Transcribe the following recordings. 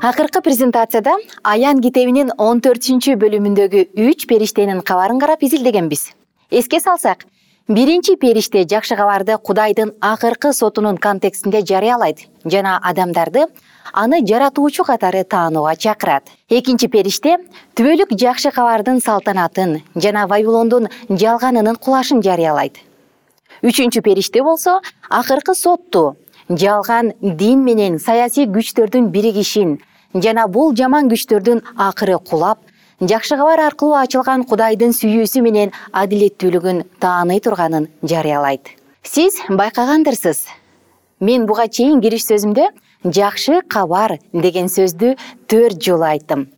акыркы презентацияда аян китебинин он төртүнчү бөлүмүндөгү үч периштенин кабарын карап изилдегенбиз. Эске салсак биринчи периште жакшы кабарды кудайдын акыркы сотунун контекстинде жарыялайт жана адамдарды аны жаратуучу катары таанууга чакырат. Экинчи периште түбөлүк жакшы кабардын салтанатын жана вавилондун жалганынын кулашын жарыялайт. Үчүнчү периште болсо акыркы сотту жалган дин менен саясий күчтөрдүн биригишин жана бул жаман күчтөрдүн акыры кулап жакшы кабар аркылуу ачылган кудайдын сүйүүсү менен адилеттүүлүгүн тааный турганын жарыялайт. Сиз байкагандырсыз. Мен буга чейин кириш сөзүмдө жакшы кабар деген сөздү төрт жолу айттым.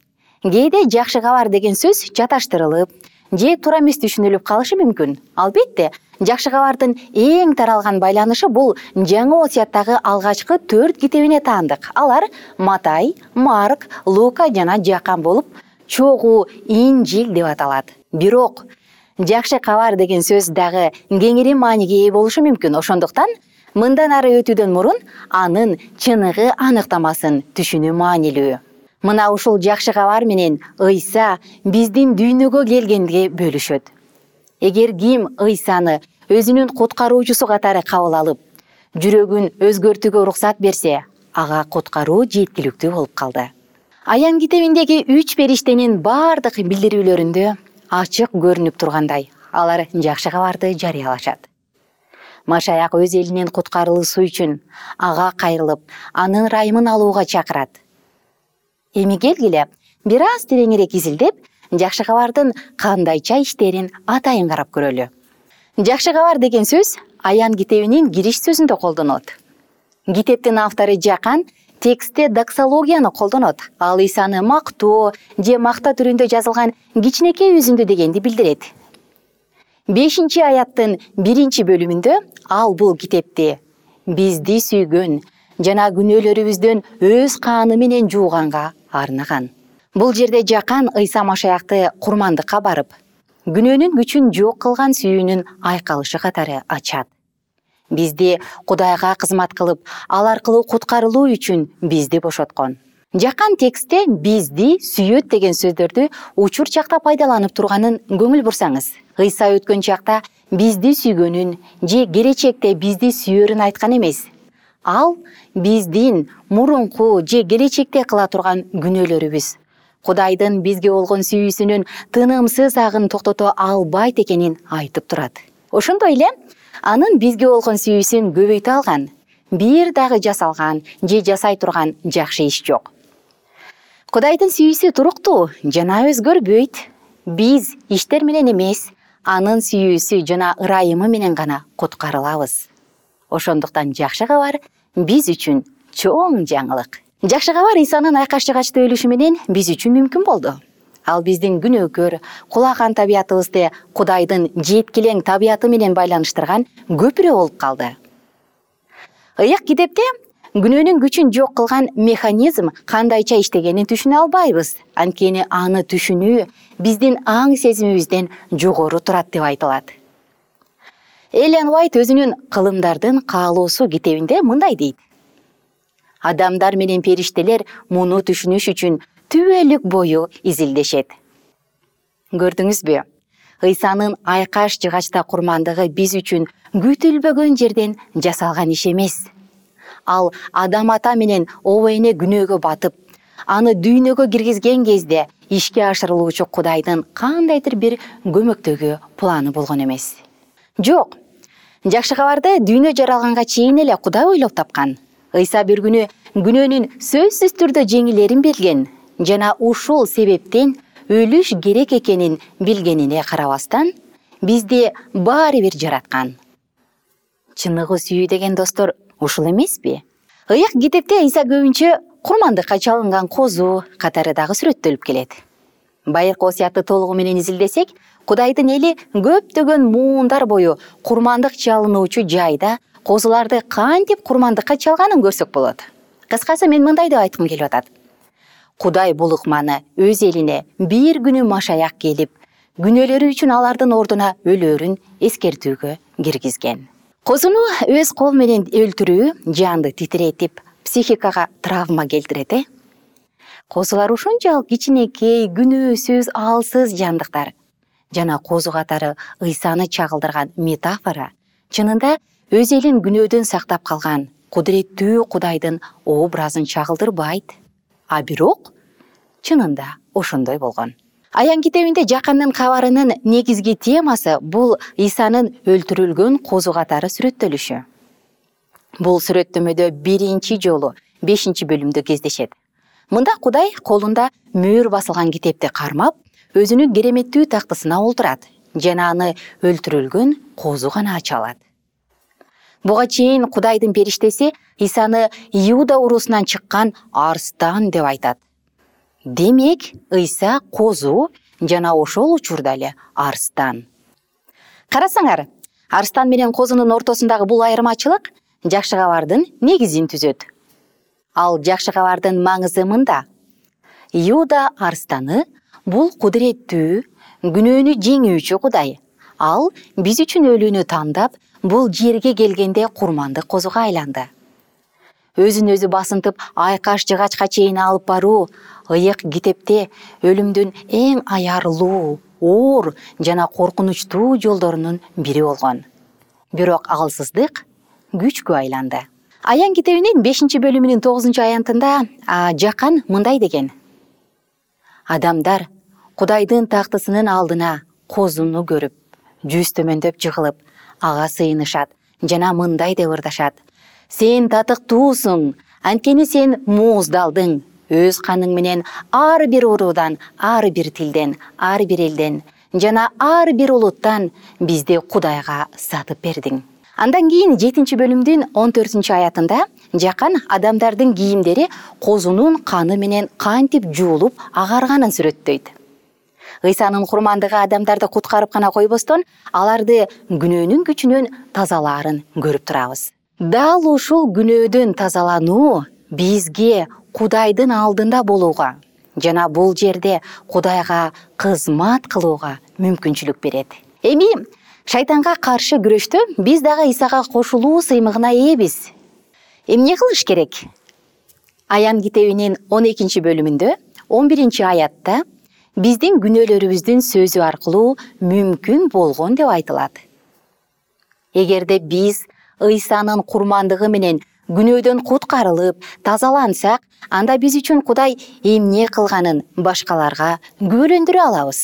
Кээде жакшы кабар деген сөз чаташтырылып же туура эмес түшүнүлүп калышы мүмкүн. Албетте жакшы кабардын эң таралган байланышы бул жаңы осуяттагы алгачкы төрт китебине таандык. Алар матай марк лука жана жакан болуп чогуу инжил деп аталат. Бирок жакшы кабар деген сөз дагы кеңири мааниге ээ болушу мүмкүн. Ошондуктан мындан ары өтүүдөн мурун анын чыныгы аныктамасын түшүнүү маанилүү. Мына ушул жакшы кабар менен ыйса биздин дүйнөгө келгенге бөлүшөт эгер ким ыйсаны өзүнүн куткаруучусу катары кабыл алып жүрөгүн өзгөртүүгө уруксат берсе ага куткаруу жеткиликтүү болуп калды. Аян китебиндеги үч периштенин баардык билдирүүлөрүндө ачык көрүнүп тургандай. Алар жакшы кабарды жарыялашат. Машаяк өз элинин куткарылуусу үчүн ага кайрылып анын ырайымын алууга чакырат. Эми келгиле бир аз тереңирээк изилдеп жакшы кабардын кандайча иштерин атайын карап көрөлү. Жакшы кабар деген сөз аян китебинин кириш сөзүндө колдонулот китептин автору жакан текстте доксологияны колдонот. Ал ыйсаны мактоо же макта түрүндө жазылган кичинекей үзүндү дегенди билдирет. Бешинчи аяттын биринчи бөлүмүндө ал бул китепти бизди сүйгөн жана күнөөлөрүбүздөн өз каны менен жууганга арнаган бул жерде жакан ыйса машаякты курмандыкка барып күнөөнүн күчүн жок кылган сүйүүнүн айкалышы катары ачат. Бизди кудайга кызмат кылып ал аркылуу куткарылуу үчүн бизди бошоткон. Жакан текстте бизди сүйөт деген сөздөрдү учур чакта пайдаланып турганын көңүл бурсаңыз ыйса өткөн чакта бизди сүйгөнүн же келечекте бизди сүйөрүн айткан эмес. Ал биздин мурунку же келечекте кыла турган күнөөлөрүбүз кудайдын бизге болгон сүйүүсүнүн тынымсыз агын токтото албайт экенин айтып турат. Ошондой эле анын бизге болгон сүйүүсүн көбөйтө алган бир дагы жасалган же жасай турган жакшы иш жок. Кудайдын сүйүүсү туруктуу жана өзгөрбөйт. Биз иштер менен эмес анын сүйүүсү жана ырайымы менен гана куткарылабыз. Ошондуктан жакшы кабар биз үчүн чоң жаңылык жакшы кабар ыйсанын айкаш жыгачта өлүшү менен биз үчүн мүмкүн болду. Ал биздин күнөөкөр кулаган табиятыбызды кудайдын жеткилең табияты менен байланыштырган көпүрө болуп калды. Ыйык китепте күнөөнүн күчүн жок кылган механизм кандайча иштегенин түшүнө албайбыз. Анткени аны түшүнүү биздин аң сезимибизден жогору турат деп айтылат. Элен уайт өзүнүн кылымдардын каалоосу китебинде мындай дейт адамдар менен периштелер муну түшүнүш үчүн түбөлүк бою изилдешет. Көрдүңүзбү ыйсанын айкаш жыгачта курмандыгы биз үчүн күтүлбөгөн жерден жасалган иш эмес. Ал адам ата менен обо эне күнөөгө батып аны дүйнөгө киргизген кезде ишке ашырылуучу кудайдын кандайдыр бир көмөктөгү планы болгон эмес. Жок жакшы кабарды дүйнө жаралганга чейин эле кудай ойлоп тапкан ыйса бир күнү күнөөнүн сөзсүз түрдө жеңилерин билген жана ушул себептен өлүш керек экенин билгенине карабастан бизди баары бир жараткан. Чыныгы сүйүү деген достор ушул эмеспи? Ыйык китепте ыйса көбүнчө курмандыкка чалынган козу катары дагы сүрөттөлүп келет. Байыркы осуятты толугу менен изилдесек кудайдын эли көптөгөн муундар бою курмандык чалынуучу жайда козуларды кантип курмандыкка чалганын көрсөк болот. Кыскасы мен мындай деп айткым келип атат. Кудай бул ыкманы өз элине бир күнү машаяк келип күнөөлөрү үчүн алардын ордуна өлөөрүн эскертүүгө киргизген. Козуну өз кол менен өлтүрүү жанды титиретип психикага травма келтирет э? Козулар ушунчалык кичинекей күнөөсүз алсыз жандыктар. Жана козу катары ыйсаны чагылдырган метафора чынында өз элин күнөөдөн сактап калган кудуреттүү кудайдын образын чагылдырбайт. А бирок чынында ошондой болгон. Аян китебинде жакындын кабарынын негизги темасы бул ыйсанын өлтүрүлгөн козу катары сүрөттөлүшү. Бул сүрөттөмөдө биринчи жолу бешинчи бөлүмдө кездешет. Мында кудай колунда мөөр басылган китепти кармап өзүнүн кереметтүү тактысына олтурат жана аны өлтүрүлгөн козу гана ача алат буга чейин кудайдын периштеси ыйсаны иуда уруусунан чыккан арстан деп айтат. Демек ыйса козу жана ошол учурда эле арстан карасаңар арстан менен козунун ортосундагы бул айырмачылык жакшы кабардын негизин түзөт. Ал жакшы кабардын маңызы мында. Иуда арстаны бул кудуреттүү күнөөнү жеңүүчү кудай ал биз үчүн өлүүнү тандап бул жерге келгенде курмандык козуга айланды. Өзүн өзү басынтып айкаш жыгачка чейин алып баруу ыйык китепте өлүмдүн эң аярлуу оор жана коркунучтуу жолдорунун бири болгон. Бирок алсыздык күчкө айланды. Аян китебинин бешинчи бөлүмүнүн тогузунчу аянтында жакан мындай деген. Адамдар кудайдын тактысынын алдына козуну көрүп жүз төмөндөп жыгылып ага сыйынышат жана мындай деп ырдашат. Сен татыктуусуң анткени сен мууздалдың өз каның менен ар бир уруудан ар бир тилден ар бир элден жана ар бир улуттан бизди кудайга сатып бердиң андан кийин жетинчи бөлүмдүн он төртүнчү аятында жакан адамдардын кийимдери козунун каны менен кантип жуулуп агарганын сүрөттөйт ыйсанын курмандыгы адамдарды куткарып гана койбостон аларды күнөөнүн күчүнөн тазалаарын көрүп турабыз. Дал ушул күнөөдөн тазалануу бизге кудайдын алдында болууга жана бул жерде кудайга кызмат кылууга мүмкүнчүлүк берет. Эми шайтанга каршы күрөштө биз дагы ыйсага кошулуу сыймыгына ээбиз. Эмне кылыш керек? Аян китебинин он экинчи бөлүмүндө он биринчи аятта биздин күнөөлөрүбүздүн сөзү аркылуу мүмкүн болгон деп айтылат. Эгерде биз ыйсанын курмандыгы менен күнөөдөн куткарылып тазалансак анда биз үчүн кудай эмне кылганын башкаларга күбөлөндүрө алабыз.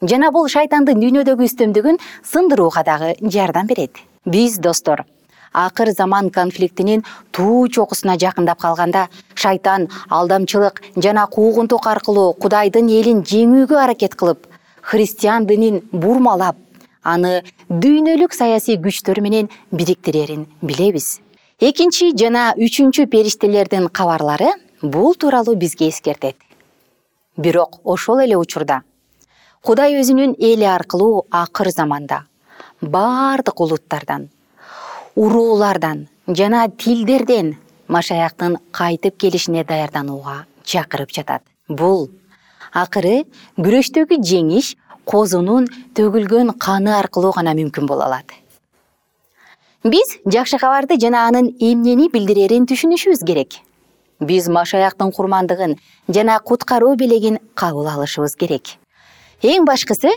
Жана бул шайтандын дүйнөдөгү үстөмдүгүн сындырууга дагы жардам берет. Биз достор акыр заман конфликтинин туу чокусуна жакындап калганда шайтан алдамчылык жана куугунтук аркылуу кудайдын элин жеңүүгө аракет кылып христиан динин бурмалап аны дүйнөлүк саясий күчтөр менен бириктирерин билебиз. Экинчи жана үчүнчү периштелердин кабарлары бул тууралуу бизге эскертет. Бирок ошол эле учурда кудай өзүнүн эли аркылуу акыр заманда баардык улуттардан уруулардан жана тилдерден машаяктын кайтып келишине даярданууга чакырып жатат. Бул акыры күрөштөгү жеңиш козунун төгүлгөн каны аркылуу гана мүмкүн боло алат. Биз жакшы кабарды жана анын эмнени билдирерин түшүнүшүбүз керек. Биз машаяктын курмандыгын жана куткаруу белегин кабыл алышыбыз керек. Эң башкысы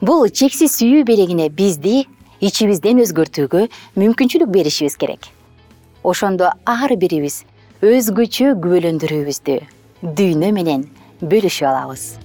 бул чексиз сүйүү белегине бизди ичибизден өзгөртүүгө мүмкүнчүлүк беришибиз керек ошондо ар бирибиз өзгөчө күбөлөндүрүүбүздү. Дүйнө менен бөлүшүп алабыз